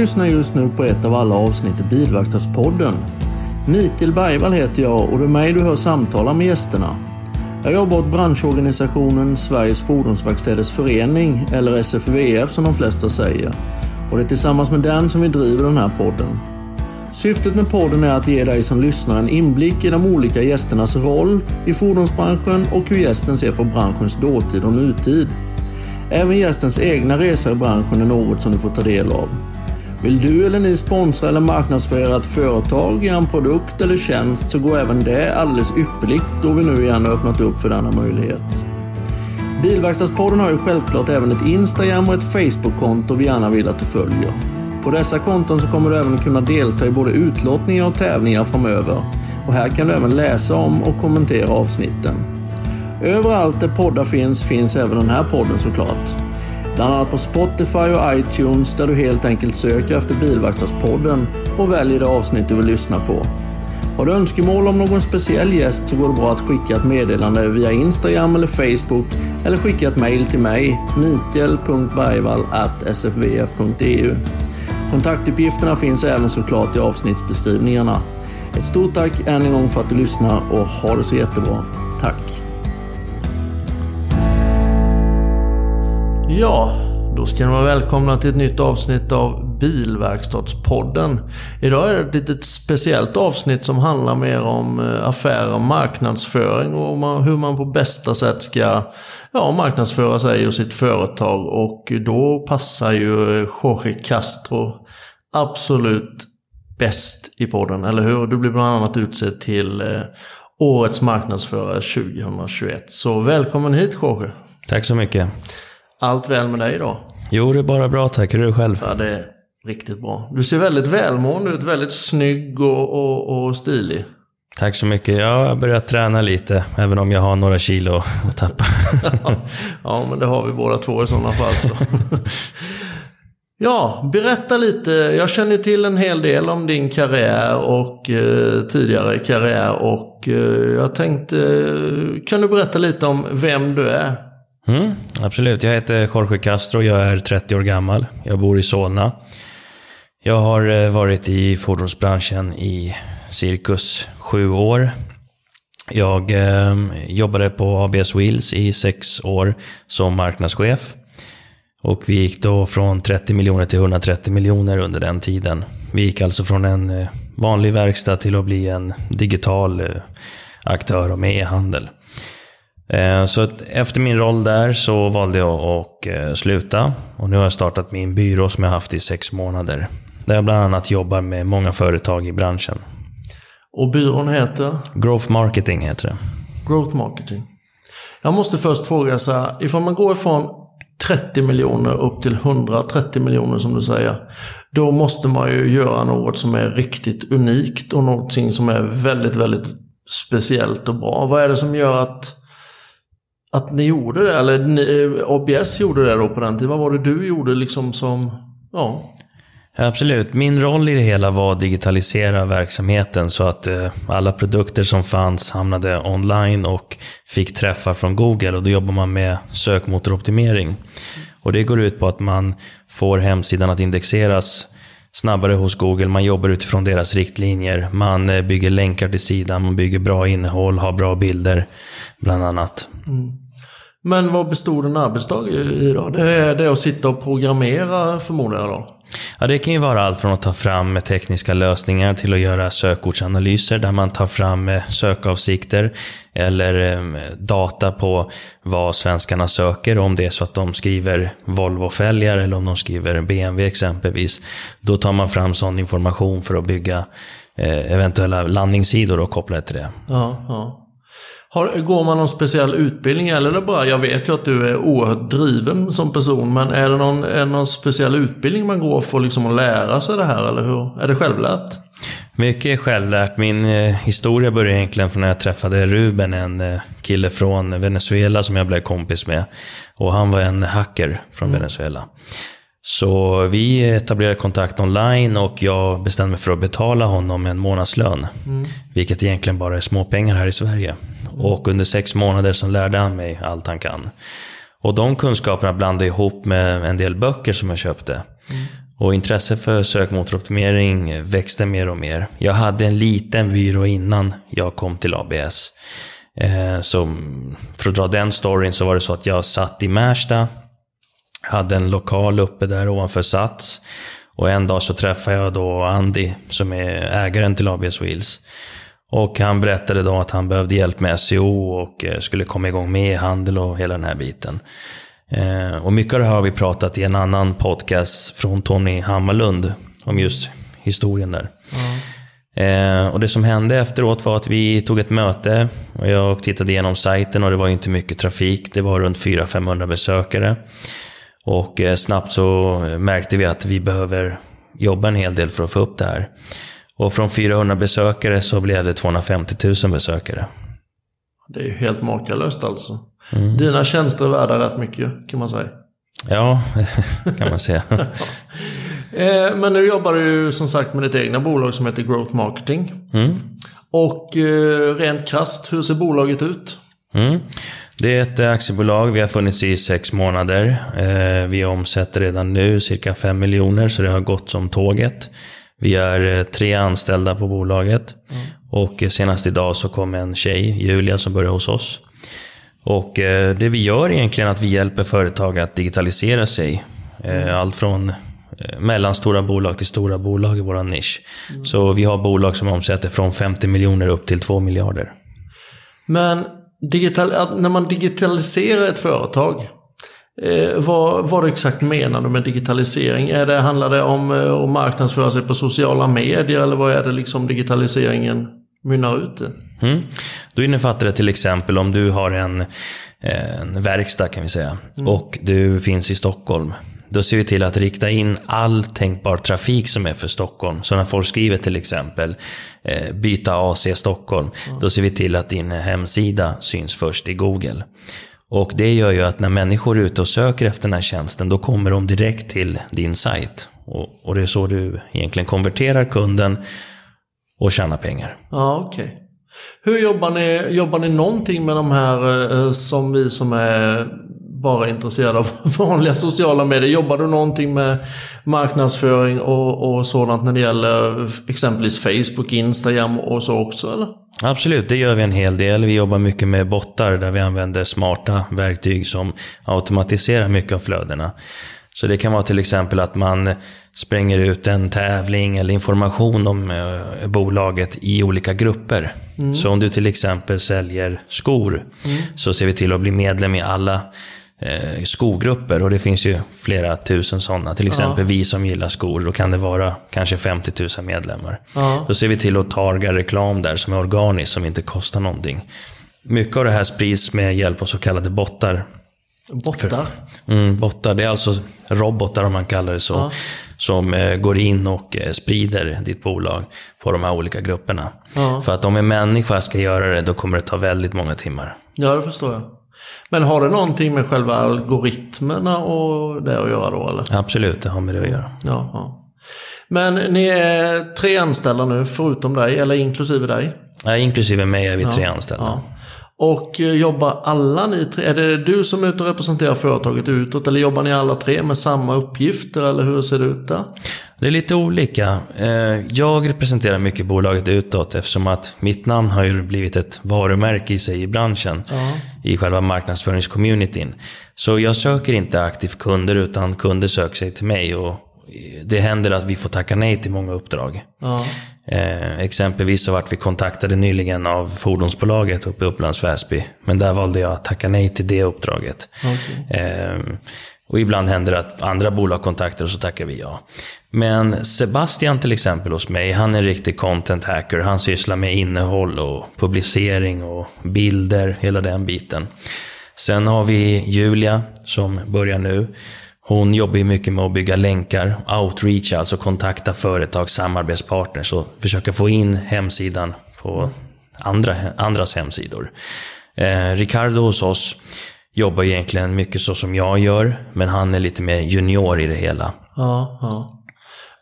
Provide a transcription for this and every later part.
lyssnar just nu på ett av alla avsnitt i Bilverkstadspodden. Mikael Bergvall heter jag och det är mig du hör samtala med gästerna. Jag jobbar åt branschorganisationen Sveriges Fordonsverkstäders Förening, eller SFVF som de flesta säger. Och det är tillsammans med den som vi driver den här podden. Syftet med podden är att ge dig som lyssnar en inblick i de olika gästernas roll i fordonsbranschen och hur gästen ser på branschens dåtid och nutid. Även gästens egna resa i branschen är något som du får ta del av. Vill du eller ni sponsra eller marknadsföra ett företag, en produkt eller tjänst så går även det alldeles ypperligt då vi nu igen har öppnat upp för denna möjlighet. Bilverkstadspodden har ju självklart även ett Instagram och ett Facebook-konto vi gärna vill att du följer. På dessa konton så kommer du även kunna delta i både utlottningar och tävlingar framöver. Och här kan du även läsa om och kommentera avsnitten. Överallt där poddar finns, finns även den här podden såklart. Bland annat på Spotify och iTunes där du helt enkelt söker efter Bilverkstadspodden och väljer det avsnitt du vill lyssna på. Har du önskemål om någon speciell gäst så går det bra att skicka ett meddelande via Instagram eller Facebook eller skicka ett mail till mig, mikael.bergvall.sfvf.eu. Kontaktuppgifterna finns även såklart i avsnittsbeskrivningarna. Ett stort tack än en gång för att du lyssnar och ha det så jättebra. Tack! Ja, då ska ni vara välkomna till ett nytt avsnitt av Bilverkstadspodden. Idag är det ett litet speciellt avsnitt som handlar mer om eh, affärer och marknadsföring och hur man på bästa sätt ska ja, marknadsföra sig och sitt företag. Och då passar ju eh, Jorge Castro absolut bäst i podden, eller hur? Du blir bland annat utsedd till eh, Årets marknadsförare 2021. Så välkommen hit Jorge! Tack så mycket! Allt väl med dig då? Jo, det är bara bra tack. Hur är det själv? Ja, det är riktigt bra. Du ser väldigt välmående ut, väldigt snygg och, och, och stilig. Tack så mycket. Jag har börjat träna lite, även om jag har några kilo att tappa. ja, men det har vi båda två i sådana fall. Så. ja, berätta lite. Jag känner till en hel del om din karriär och eh, tidigare karriär. Och eh, jag tänkte, kan du berätta lite om vem du är? Mm, absolut. Jag heter Jorge Castro. Jag är 30 år gammal. Jag bor i Solna. Jag har eh, varit i fordonsbranschen i cirkus sju år. Jag eh, jobbade på ABS Wheels i sex år som marknadschef. Och vi gick då från 30 miljoner till 130 miljoner under den tiden. Vi gick alltså från en eh, vanlig verkstad till att bli en digital eh, aktör och med e-handel. Eh, så efter min roll där så valde jag att eh, sluta. Och nu har jag startat min byrå som jag haft i sex månader. Där jag bland annat jobbar med många företag i branschen. Och byrån heter? Growth Marketing heter det. Growth Marketing. Jag måste först fråga så här, ifall man går ifrån 30 miljoner upp till 130 miljoner som du säger. Då måste man ju göra något som är riktigt unikt och någonting som är väldigt, väldigt speciellt och bra. Vad är det som gör att att ni gjorde det, eller ni, eh, ABS gjorde det då på den tiden. Vad var det du gjorde liksom som, ja? Absolut. Min roll i det hela var att digitalisera verksamheten så att eh, alla produkter som fanns hamnade online och fick träffar från Google. Och då jobbar man med sökmotoroptimering. Och det går ut på att man får hemsidan att indexeras snabbare hos Google. Man jobbar utifrån deras riktlinjer. Man eh, bygger länkar till sidan, man bygger bra innehåll, har bra bilder, bland annat. Mm. Men vad bestod en arbetsdag i då? Det är det att sitta och programmera förmodar jag då? Ja, det kan ju vara allt från att ta fram tekniska lösningar till att göra sökordsanalyser där man tar fram eh, sökavsikter eller eh, data på vad svenskarna söker. Om det är så att de skriver Volvo-fälgar eller om de skriver BMW exempelvis. Då tar man fram sån information för att bygga eh, eventuella landningssidor och koppla till det. Ja, ja. Har, går man någon speciell utbildning eller är det bara, jag vet ju att du är oerhört driven som person, men är det någon, är det någon speciell utbildning man går för liksom att lära sig det här, eller hur? Är det självlärt? Mycket är självlärt. Min eh, historia börjar egentligen från när jag träffade Ruben, en eh, kille från Venezuela som jag blev kompis med. Och han var en hacker från mm. Venezuela. Så vi etablerade kontakt online och jag bestämde mig för att betala honom en månadslön. Mm. Vilket egentligen bara är småpengar här i Sverige. Och under sex månader så lärde han mig allt han kan. Och de kunskaperna blandade jag ihop med en del böcker som jag köpte. Mm. Och intresset för sökmotoroptimering växte mer och mer. Jag hade en liten byrå innan jag kom till ABS. Eh, så för att dra den storyn så var det så att jag satt i Märsta, hade en lokal uppe där ovanför Sats. Och en dag så träffade jag då Andy, som är ägaren till ABS Wheels. Och han berättade då att han behövde hjälp med SEO och eh, skulle komma igång med e-handel och hela den här biten. Eh, och mycket av det här har vi pratat i en annan podcast från Tony Hammarlund om just historien där. Mm. och det som hände efteråt var att vi tog ett möte och jag tittade igenom sajten och det var inte mycket trafik. Det var runt 400-500 besökare. Och snabbt så märkte vi att vi behöver jobba en hel del för att få upp det här. Och från 400 besökare så blev det 250 000 besökare. Det är ju helt makalöst alltså. Mm. Dina tjänster är värda rätt mycket kan man säga. Ja, kan man säga. Eh, men nu jobbar du ju som sagt med ditt egna bolag som heter Growth Marketing. Mm. Och eh, rent krast, hur ser bolaget ut? Mm. Det är ett aktiebolag. Vi har funnits i sex månader. Eh, vi omsätter redan nu cirka 5 miljoner, så det har gått som tåget. Vi är tre anställda på bolaget. Mm. Och senast idag så kom en tjej, Julia, som började hos oss. Och eh, det vi gör är egentligen att vi hjälper företag att digitalisera sig. Eh, allt från eh, mellanstora bolag till stora bolag i vår nisch. Mm. Så vi har bolag som omsätter från 50 miljoner upp till 2 miljarder. Men digital, när man digitaliserar ett företag, Eh, vad, vad exakt menar du med digitalisering? Är det, handlar det om att marknadsföra sig på sociala medier eller vad är det liksom digitaliseringen mynnar ut i? Mm. Då innefattar det till exempel om du har en, en verkstad kan vi säga mm. och du finns i Stockholm. Då ser vi till att rikta in all tänkbar trafik som är för Stockholm. Så när folk skriver till exempel eh, byta AC Stockholm, mm. då ser vi till att din hemsida syns först i Google. Och det gör ju att när människor är ute och söker efter den här tjänsten, då kommer de direkt till din sajt. Och, och det är så du egentligen konverterar kunden och tjänar pengar. Ja, okej. Okay. Hur jobbar ni? Jobbar ni någonting med de här eh, som vi som är bara intresserade av vanliga sociala medier? Jobbar du någonting med marknadsföring och, och sådant när det gäller exempelvis Facebook, Instagram och så också? Eller? Absolut, det gör vi en hel del. Vi jobbar mycket med bottar där vi använder smarta verktyg som automatiserar mycket av flödena. Så det kan vara till exempel att man spränger ut en tävling eller information om eh, bolaget i olika grupper. Mm. Så om du till exempel säljer skor mm. så ser vi till att bli medlem i alla eh, skogrupper och det finns ju flera tusen sådana. Till exempel ja. vi som gillar skor, då kan det vara kanske 50 000 medlemmar. Ja. Då ser vi till att targa reklam där som är organisk, som inte kostar någonting. Mycket av det här sprids med hjälp av så kallade bottar. Bottar? Mm, bottar, det är alltså robotar om man kallar det så. Ja. Som eh, går in och eh, sprider ditt bolag på de här olika grupperna. För att om en människa ska göra det, då kommer det ta väldigt många timmar. Ja, det förstår jag. Men har det någonting med själva algoritmerna och det att göra då eller? Absolut, det har med det att göra. Ja, ja. Men ni är tre anställda nu förutom dig, eller inklusive dig? Ja, inklusive mig är vi ja, tre anställda. Ja. Och eh, jobbar alla ni tre, är det du som är ute och representerar företaget utåt eller jobbar ni alla tre med samma uppgifter eller hur ser det ut där? Det är lite olika. Eh, jag representerar mycket bolaget utåt eftersom att mitt namn har ju blivit ett varumärke i sig i branschen. Ja. I själva marknadsföringscommunityn. Så jag söker inte aktivt kunder utan kunder söker sig till mig. Och det händer att vi får tacka nej till många uppdrag. Ja. Eh, exempelvis så vart vi kontaktade nyligen av fordonsbolaget uppe i Upplands Väsby. Men där valde jag att tacka nej till det uppdraget. Okay. Eh, och ibland händer det att andra bolag kontaktar och så tackar vi ja. Men Sebastian till exempel hos mig, han är en riktig content hacker. Han sysslar med innehåll och publicering och bilder, hela den biten. Sen har vi Julia som börjar nu. Hon jobbar ju mycket med att bygga länkar, outreach, alltså kontakta företag, samarbetspartners och försöka få in hemsidan på andra, andras hemsidor. Eh, Ricardo hos oss jobbar egentligen mycket så som jag gör, men han är lite mer junior i det hela. Ja, ja.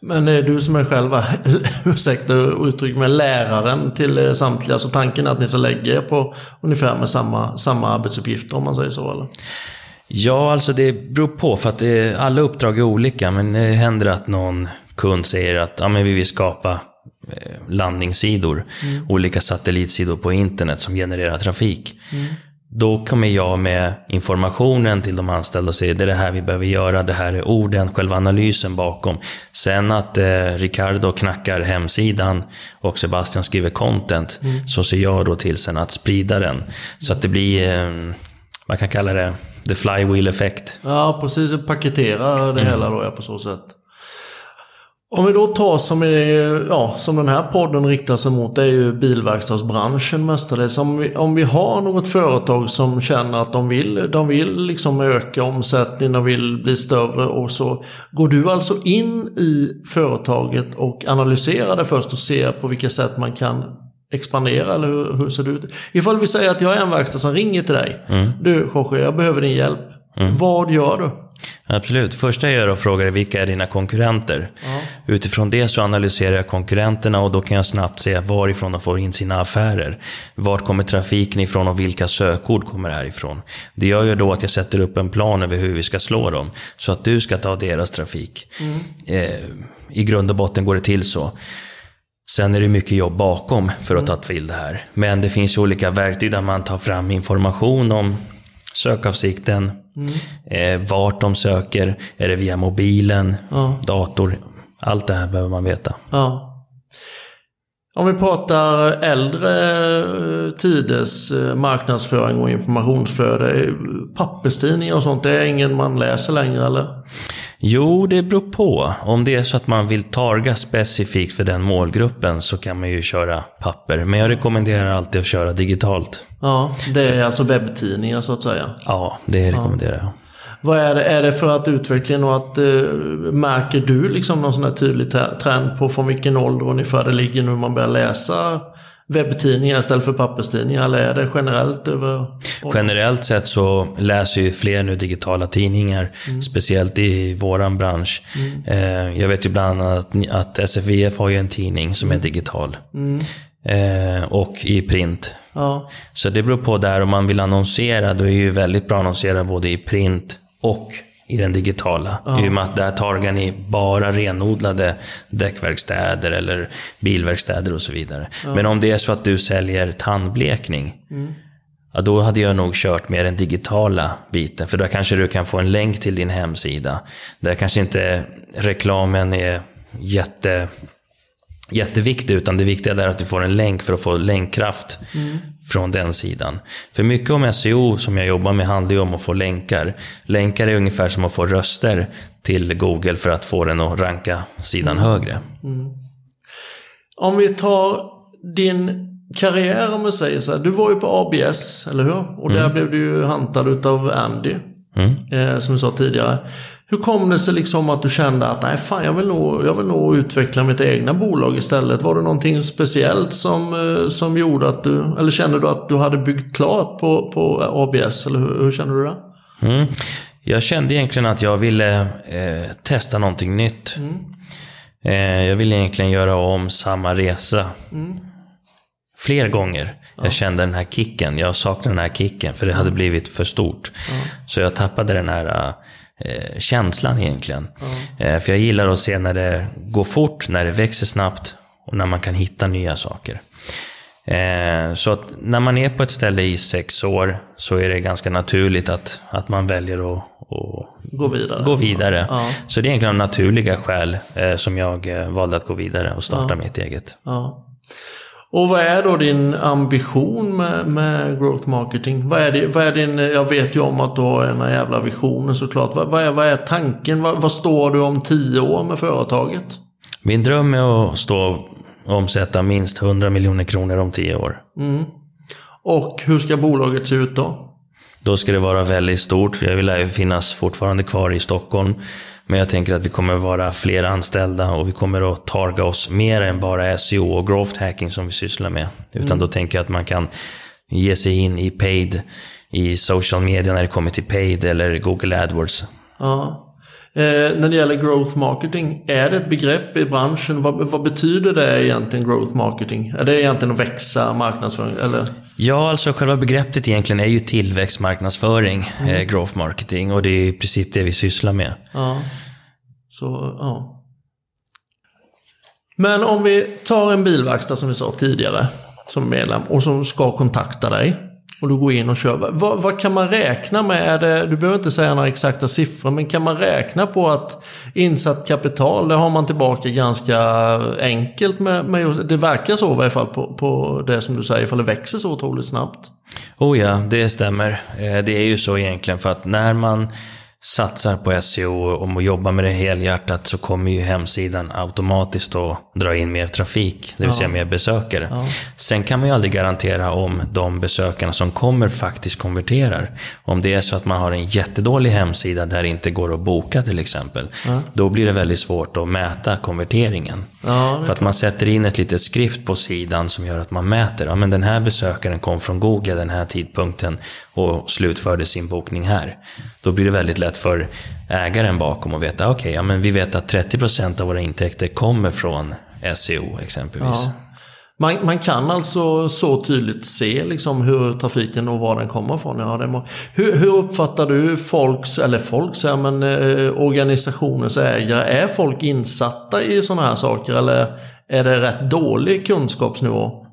Men är du som är själva, ursäkta uttryck med läraren till eh, samtliga, så tanken är att ni ska lägga er på ungefär med samma, samma arbetsuppgifter om man säger så eller? Ja, alltså det beror på, för att det, alla uppdrag är olika, men det händer att någon kund säger att ja, men vi vill skapa eh, landningssidor, olika satellitsidor på internet som genererar trafik. Då kommer jag med informationen till de anställda och säger det är det här vi behöver göra, det här är orden, själva analysen bakom. Sen att eh, Ricardo knackar hemsidan och Sebastian skriver content, så ser jag då till sen att sprida den. Så att det blir, eh, man kan kalla det the flywheel effect. Ja, precis. Paketera det hela då ja, på så sätt. Om vi då tar som, är, ja, som den här podden riktar sig mot, det är ju bilverkstadsbranschen mestadels. Om vi, om vi har något företag som känner att de vill, de vill liksom öka omsättningen, de vill bli större och så. Går du alltså in i företaget och analyserar det först och ser på vilka sätt man kan expandera eller hur, hur ser det ut? Ifall vi säger att jag är en verkstad som ringer till dig. Du Jorge, jag behöver din hjälp. Vad gör du? Absolut. Första jag gör är att fråga dig, vilka är dina konkurrenter? Utifrån det så analyserar jag konkurrenterna och då kan jag snabbt se varifrån de får in sina affärer. Vart kommer trafiken ifrån och vilka sökord kommer härifrån? Det gör ju då att jag sätter upp en plan över hur vi ska slå dem. Så att du ska ta deras trafik. Eh, I grund och botten går det till så. Sen är det mycket jobb bakom för att ta till det här. Men det finns ju olika verktyg där man tar fram information om sökavsikten, eh, vart de söker, är det via mobilen, dator. Allt det här behöver man veta. Ja. Om vi pratar äldre eh, tiders eh, marknadsföring och informationsflöde. Papperstidningar och sånt, det är ingen man läser längre eller? Jo, det beror på. Om det är så att man vill targa specifikt för den målgruppen så kan man ju köra papper. Men jag rekommenderar alltid att köra digitalt. Ja, det är alltså webbtidningar så att säga. Ja, det rekommenderar jag. Vad är det? Är det för att utvecklingen och att eh, märker du liksom någon sån här tydlig trend på från vilken ålder ungefär det ligger nu man börjar läsa webbtidningar istället för papperstidningar? Eller är det generellt över? Generellt sett så läser ju fler nu digitala tidningar, speciellt i våran bransch. Eh, jag vet ju bland annat att SFVF har ju en tidning som är digital. Eh, och i print. Ja, Så det beror på där om man vill annonsera, då är det ju väldigt bra att annonsera både i print och i den digitala. I och med att där targar ni bara renodlade däckverkstäder eller bilverkstäder och så vidare. Men om det är så att du säljer tandblekning, ja, då hade jag nog kört med den digitala biten. För då kanske du kan få en länk till din hemsida. Där kanske inte reklamen är jätte jätteviktig, utan det viktiga är att du får en länk för att få länkkraft från den sidan. För mycket om SEO som jag jobbar med handlar ju om att få länkar. Länkar är ungefär som att få röster till Google för att få den att ranka sidan högre. Om vi tar din karriär om vi säger så här. Du var ju på ABS, eller hur? Och där blev du ju hantad utav Andy. Eh, som du sa tidigare. Hur kom det sig liksom att du kände att nej fan jag vill nog, jag vill nog utveckla mitt egna bolag istället? Var det någonting speciellt som, eh, som gjorde att du, eller kände du att du hade byggt klart på, på ABS? Eller hur, hur kände du det? Mm. Jag kände egentligen att jag ville eh, testa någonting nytt. Eh, jag ville egentligen göra om samma resa. Fler gånger. Jag kände den här kicken. Jag saknade den här kicken, för det hade blivit för stort. Så jag tappade den här eh, känslan egentligen. Eh, för jag gillar att se när det går fort, när det växer snabbt och när man kan hitta nya saker. Eh, så att när man är på ett ställe i sex år så är det ganska naturligt att, att man väljer att, att Gå vidare. gå vidare. Ja. Så det är egentligen av naturliga skäl eh, som jag valde att gå vidare och starta mitt eget. Ja. Och vad är då din ambition med, med growth marketing? Vad är, det, vad är din, jag vet ju om att du har ena jävla visionen såklart. Vad, vad, är, vad är tanken? Vad, vad står du om tio år med företaget? Min dröm är att stå och omsätta minst 100 miljoner kronor om tio år. Och hur ska bolaget se ut då? Då ska det vara väldigt stort. Jag vill finnas fortfarande kvar i Stockholm. Men jag tänker att vi kommer vara fler anställda och vi kommer att targa oss mer än bara SEO och growth hacking som vi sysslar med. Utan då tänker jag att man kan ge sig in i paid, i social media när det kommer till paid eller Google AdWords. Ja. Eh, när det gäller growth marketing, är det ett begrepp i branschen? Vad, vad, betyder det egentligen growth marketing? Är det egentligen att växa marknadsföring? Eller? Ja, alltså själva begreppet egentligen är ju tillväxtmarknadsföring, mm. eh, growth marketing, och det är i princip det vi sysslar med. Ja. Så, ja. Men om vi tar en bilverkstad som vi sa tidigare, som medlem, och som ska kontakta dig. Och du går in och kör. Vad, vad kan man räkna med? Det, du behöver inte säga några exakta siffror, men kan man räkna på att insatt kapital, det har man tillbaka ganska enkelt med, med det verkar så i alla fall på, på det som du säger, för det växer så otroligt snabbt. Oh ja, det stämmer. Eh, det är ju så egentligen, för att när man satsar på SEO och jobbar med det helhjärtat så kommer ju hemsidan automatiskt att dra in mer trafik, det vill ja. säga mer besökare. Ja. Sen kan man ju aldrig garantera om de besökarna som kommer faktiskt konverterar. Om det är så att man har en jättedålig hemsida där det inte går att boka till exempel, ja. då blir det väldigt svårt att mäta konverteringen. För att man sätter in ett litet skrift på sidan som gör att man mäter, ja men den här besökaren kom från Google den här tidpunkten och slutförde sin bokning här. Då blir det väldigt lätt för ägaren bakom att veta, okej, okay, ja, men vi vet att 30% av våra intäkter kommer från SEO exempelvis. Ja. Man, man, kan alltså så tydligt se liksom hur trafiken och var den kommer ifrån. Ja, det må, hur, hur, uppfattar du folks, eller folks, ja, men, eh, organisationens ägare? Är folk insatta i sådana här saker eller är det rätt dålig kunskapsnivå?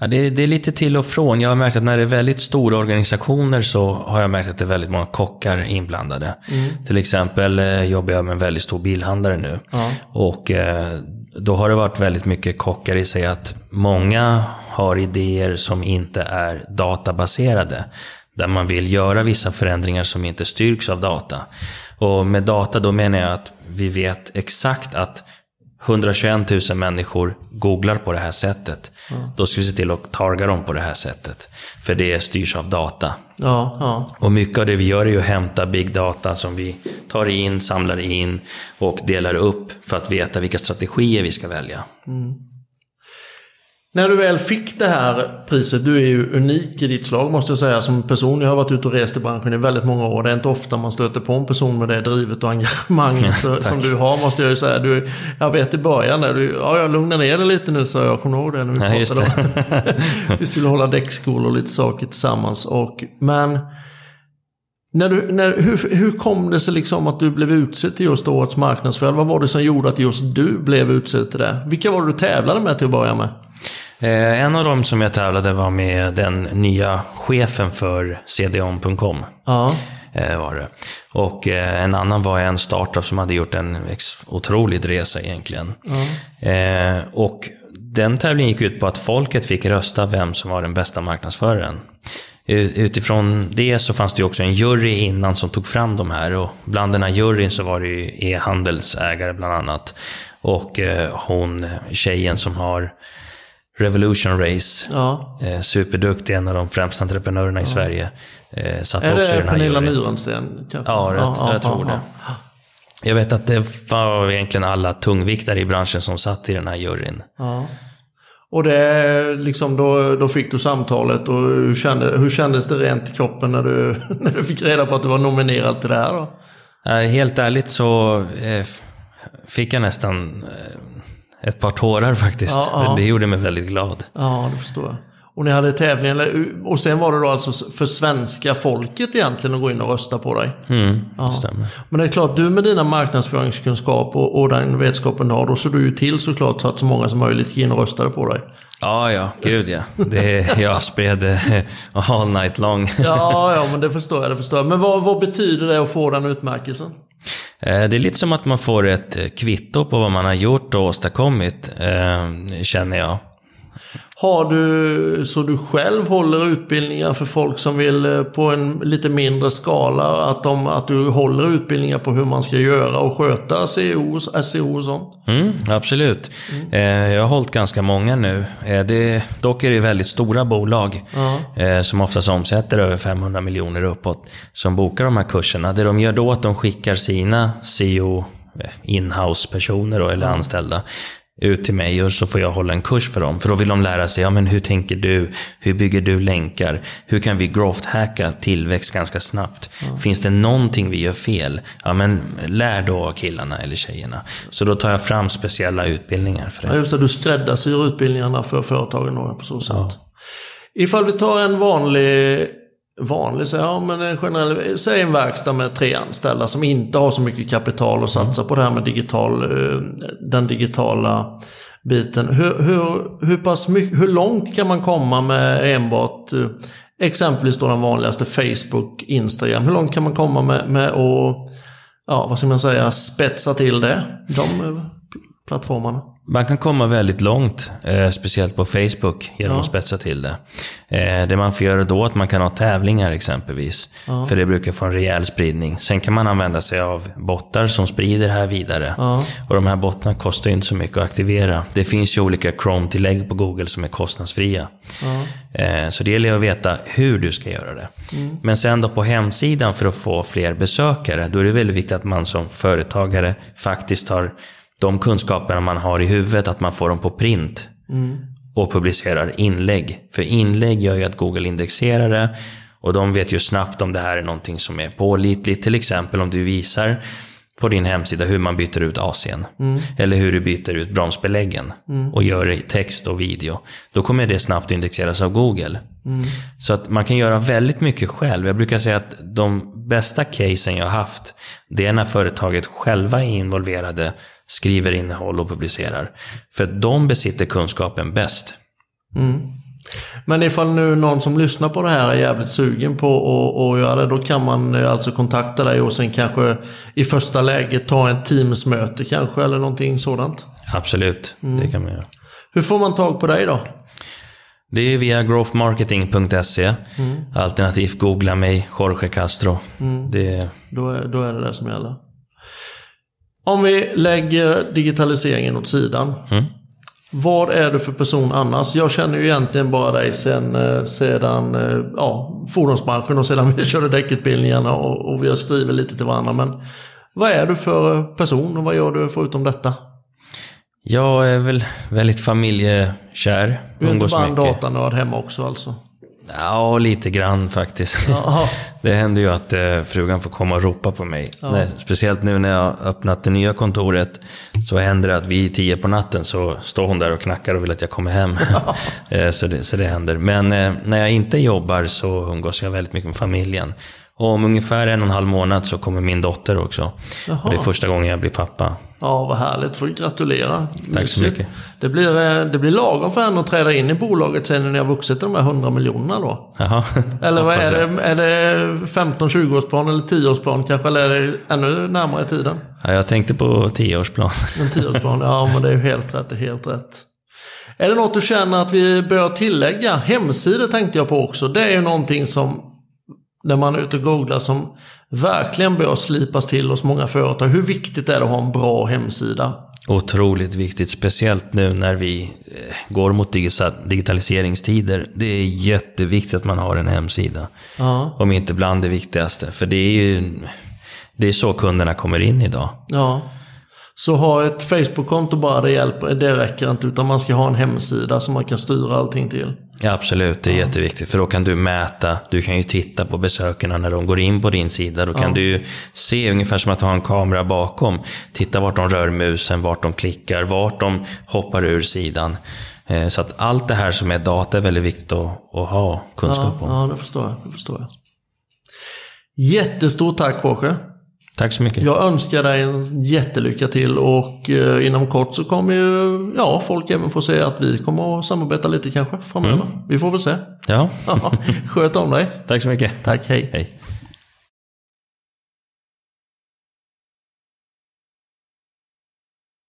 Ja, det, det, är lite till och från. Jag har märkt att när det är väldigt stora organisationer så har jag märkt att det är väldigt många kockar inblandade. Mm. Till exempel eh, jobbar jag med en väldigt stor bilhandlare nu. Ja. Och eh, då har det varit väldigt mycket kockar i sig att många har idéer som inte är databaserade. Där man vill göra vissa förändringar som inte styrks av data. Och med data då menar jag att vi vet exakt att 121 000 människor googlar på det här sättet. Mm. Då ska vi se till att targa dem på det här sättet. För det styrs av data. Ja, ja. Och mycket av det vi gör är ju att hämta big data som vi tar in, samlar in och delar upp för att veta vilka strategier vi ska välja. Mm. När du väl fick det här priset, du är ju unik i ditt slag måste jag säga som person. Jag har varit ute och rest i branschen i väldigt många år. Det är inte ofta man stöter på en person med det drivet och engagemanget som du har måste jag ju säga. Du, jag vet i början där du, ja jag lugnar ner dig lite nu så jag kommer ihåg det när vi ja, pratade om Vi skulle hålla däckskolor och lite saker tillsammans. Och, men när du, när, hur, hur kom det sig liksom att du blev utsedd till just årets marknadsförare? Vad var det som gjorde att just du blev utsedd till det? Vilka var det du tävlade med till att börja med? Eh, en av dem som jag tävlade var med den nya chefen för cdon.com. Ja. Eh, var det. Och eh, en annan var en startup som hade gjort en otrolig resa egentligen. Ja. och den tävlingen gick ut på att folket fick rösta vem som var den bästa marknadsföraren. Utifrån det så fanns det också en jury innan som tog fram de här och bland den här juryn så var det ju e-handelsägare bland annat. Och hon, tjejen som har Revolution Race. Ja. Eh, superduktig, en av de främsta entreprenörerna i Sverige. Eh, satt är också det i den här Pernilla Nyrensten? Ja, jag, ja, jag tror det. Jag vet att det var egentligen alla tungviktare i branschen som satt i den här juryn. Ja. Och det, liksom, då, då fick du samtalet och hur, kände, hur kändes det rent i kroppen när du, när du fick reda på att du var nominerad till det här? Då? Helt ärligt så eh, fick jag nästan ett par tårar faktiskt. Ja, ja. Det gjorde mig väldigt glad. Ja, det förstår jag. Och ni hade tävling, och sen var det då alltså för svenska folket egentligen att gå in och rösta på dig? Mm, ja. stämmer. Men det är klart, du med dina marknadsföringskunskap och, och den vetskapen du har, då såg du ju till såklart så att så många som möjligt gick in och röstade på dig. Ja, ja, gud ja. Det, jag spred det all night long. ja, ja, men det förstår jag. Det förstår jag. Men vad, vad betyder det att få den utmärkelsen? Eh, det är lite som att man får ett eh, kvitto på vad man har gjort och åstadkommit, eh, känner jag. Har du så du själv håller utbildningar för folk som vill eh, på en lite mindre skala? Att, de, att du håller utbildningar på hur man ska göra och sköta SEO, SEO och sånt? Mm, absolut. Mm. jag har hållit ganska många nu. det, dock är det väldigt stora bolag uh som oftast omsätter över 500 miljoner uppåt som bokar de här kurserna. Det de gör då är att de skickar sina SEO inhouse-personer eller anställda ut till mig och så får jag hålla en kurs för dem. För då vill de lära sig, ja men hur tänker du? Hur bygger du länkar? Hur kan vi growth-hacka tillväxt ganska snabbt? Ja. Finns det någonting vi gör fel? Ja men lär då killarna eller tjejerna. Så då tar jag fram speciella utbildningar för det. Ja, just det, du skräddarsyr utbildningarna för företagen då på så sätt. Ja. Ifall vi tar en vanlig vanlig, så ja men en generell, säg en verkstad med tre anställda som inte har så mycket kapital och satsa på det här med digital, eh, den digitala biten. Hur, hur, hur, pass mycket, hur långt kan man komma med enbart eh, exempelvis då den vanligaste Facebook, Instagram. Hur långt kan man komma med, med att, ja vad ska man säga, spetsa till det? De eh, plattformarna. Man kan komma väldigt långt, eh, speciellt på Facebook, genom ja. att spetsa till det. Eh, det man får göra då är att man kan ha tävlingar exempelvis. Ja. För det brukar få en rejäl spridning. Sen kan man använda sig av bottar som sprider det här vidare. Ja. Och de här bottarna kostar ju inte så mycket att aktivera. Det finns ju olika Chrome-tillägg på Google som är kostnadsfria. Eh, så det gäller att veta hur du ska göra det. Mm. Men sen då på hemsidan för att få fler besökare, då är det väldigt viktigt att man som företagare faktiskt har de kunskaperna man har i huvudet, att man får dem på print. Mm. Och publicerar inlägg. För inlägg gör ju att Google indexerar det. Och de vet ju snabbt om det här är någonting som är pålitligt. Till exempel om du visar på din hemsida hur man byter ut AC'n. Mm. Eller hur du byter ut bromsbeläggen. Mm. Och gör det i text och video. Då kommer det snabbt indexeras av Google. Mm. Så att man kan göra väldigt mycket själv. Jag brukar säga att de bästa casen jag har haft, det är när företaget själva är involverade skriver innehåll och publicerar. För de besitter kunskapen bäst. Mm. Men ifall nu någon som lyssnar på det här är jävligt sugen på att göra det, då kan man eh, alltså kontakta dig och sen kanske i första läget ta en Teams-möte kanske eller någonting sådant? Absolut, mm. det kan man göra. Hur får man tag på dig då? Det är via growthmarketing.se. Mm. Alternativt googla mig, Jorge Castro. Mm. Det... Då, är, då är det det som gäller. Om vi lägger digitaliseringen åt sidan. Mm. Vad är du för person annars? Jag känner ju egentligen bara dig sen, eh, sedan eh, ja, fordonsbranschen och sedan vi körde däckutbildningarna och, och vi har skrivit lite till varandra. Men vad är du för person och vad gör du förutom detta? Jag är väl väldigt familjekär. Du är inte bara en datanörd hemma också alltså? Ja, lite grann faktiskt. det händer ju att eh, frugan får komma och ropa på mig. Ja. Nej, speciellt nu när jag öppnat det nya kontoret så händer det att vid tio på natten så står hon där och knackar och vill att jag kommer hem. Ja. Eh, så, det, så det händer. Men eh, när jag inte jobbar så umgås jag väldigt mycket med familjen. Och om ungefär en och en halv månad så kommer min dotter också. Och det är första gången jag blir pappa. Ja, vad härligt. Får gratulera. Tack så mycket. Det blir, eh, det blir lagom för henne att träda in i bolaget sen när ni har vuxit de här 100 miljonerna då. Jaha. Eller vad är det? Är det 15-20-årsplan eller 10-årsplan kanske? Eller är det ännu närmare i tiden? Ja, jag tänkte på 10-årsplan. En 10-årsplan, ja men det är ju helt rätt. Det är helt rätt. Är det något du känner att vi bör tillägga? Hemsidor tänkte jag på också. Det är ju någonting som när man är ute och googlar som verkligen bör slipas till hos många företag. Hur viktigt är det att ha en bra hemsida? Otroligt viktigt, speciellt nu när vi eh, går mot digitaliseringstider. Det är jätteviktigt att man har en hemsida. Ja. Om inte bland det viktigaste. För det är ju det är så kunderna kommer in idag. Ja. Så ha ett Facebook-konto bara, det hjälper. Det räcker inte. Utan man ska ha en hemsida som man kan styra allting till. Ja, absolut, det är ja. jätteviktigt. För då kan du mäta. Du kan ju titta på besökarna när de går in på din sida. Då kan ja. du se ungefär som att har en kamera bakom. Titta vart de rör musen, vart de klickar, vart de hoppar ur sidan. Eh, så att allt det här som är data är väldigt viktigt att, att ha kunskap ja, om. Ja, det förstår jag. Det förstår jag. Jättestort tack Jorge. Tack så mycket. Jag önskar dig en jättelycka till och eh, inom kort så kommer ju ja, folk även få se att vi kommer att samarbeta lite kanske framöver. Mm. Vi får väl se. Ja. Sköt om dig. Tack så mycket. Tack, hej. hej.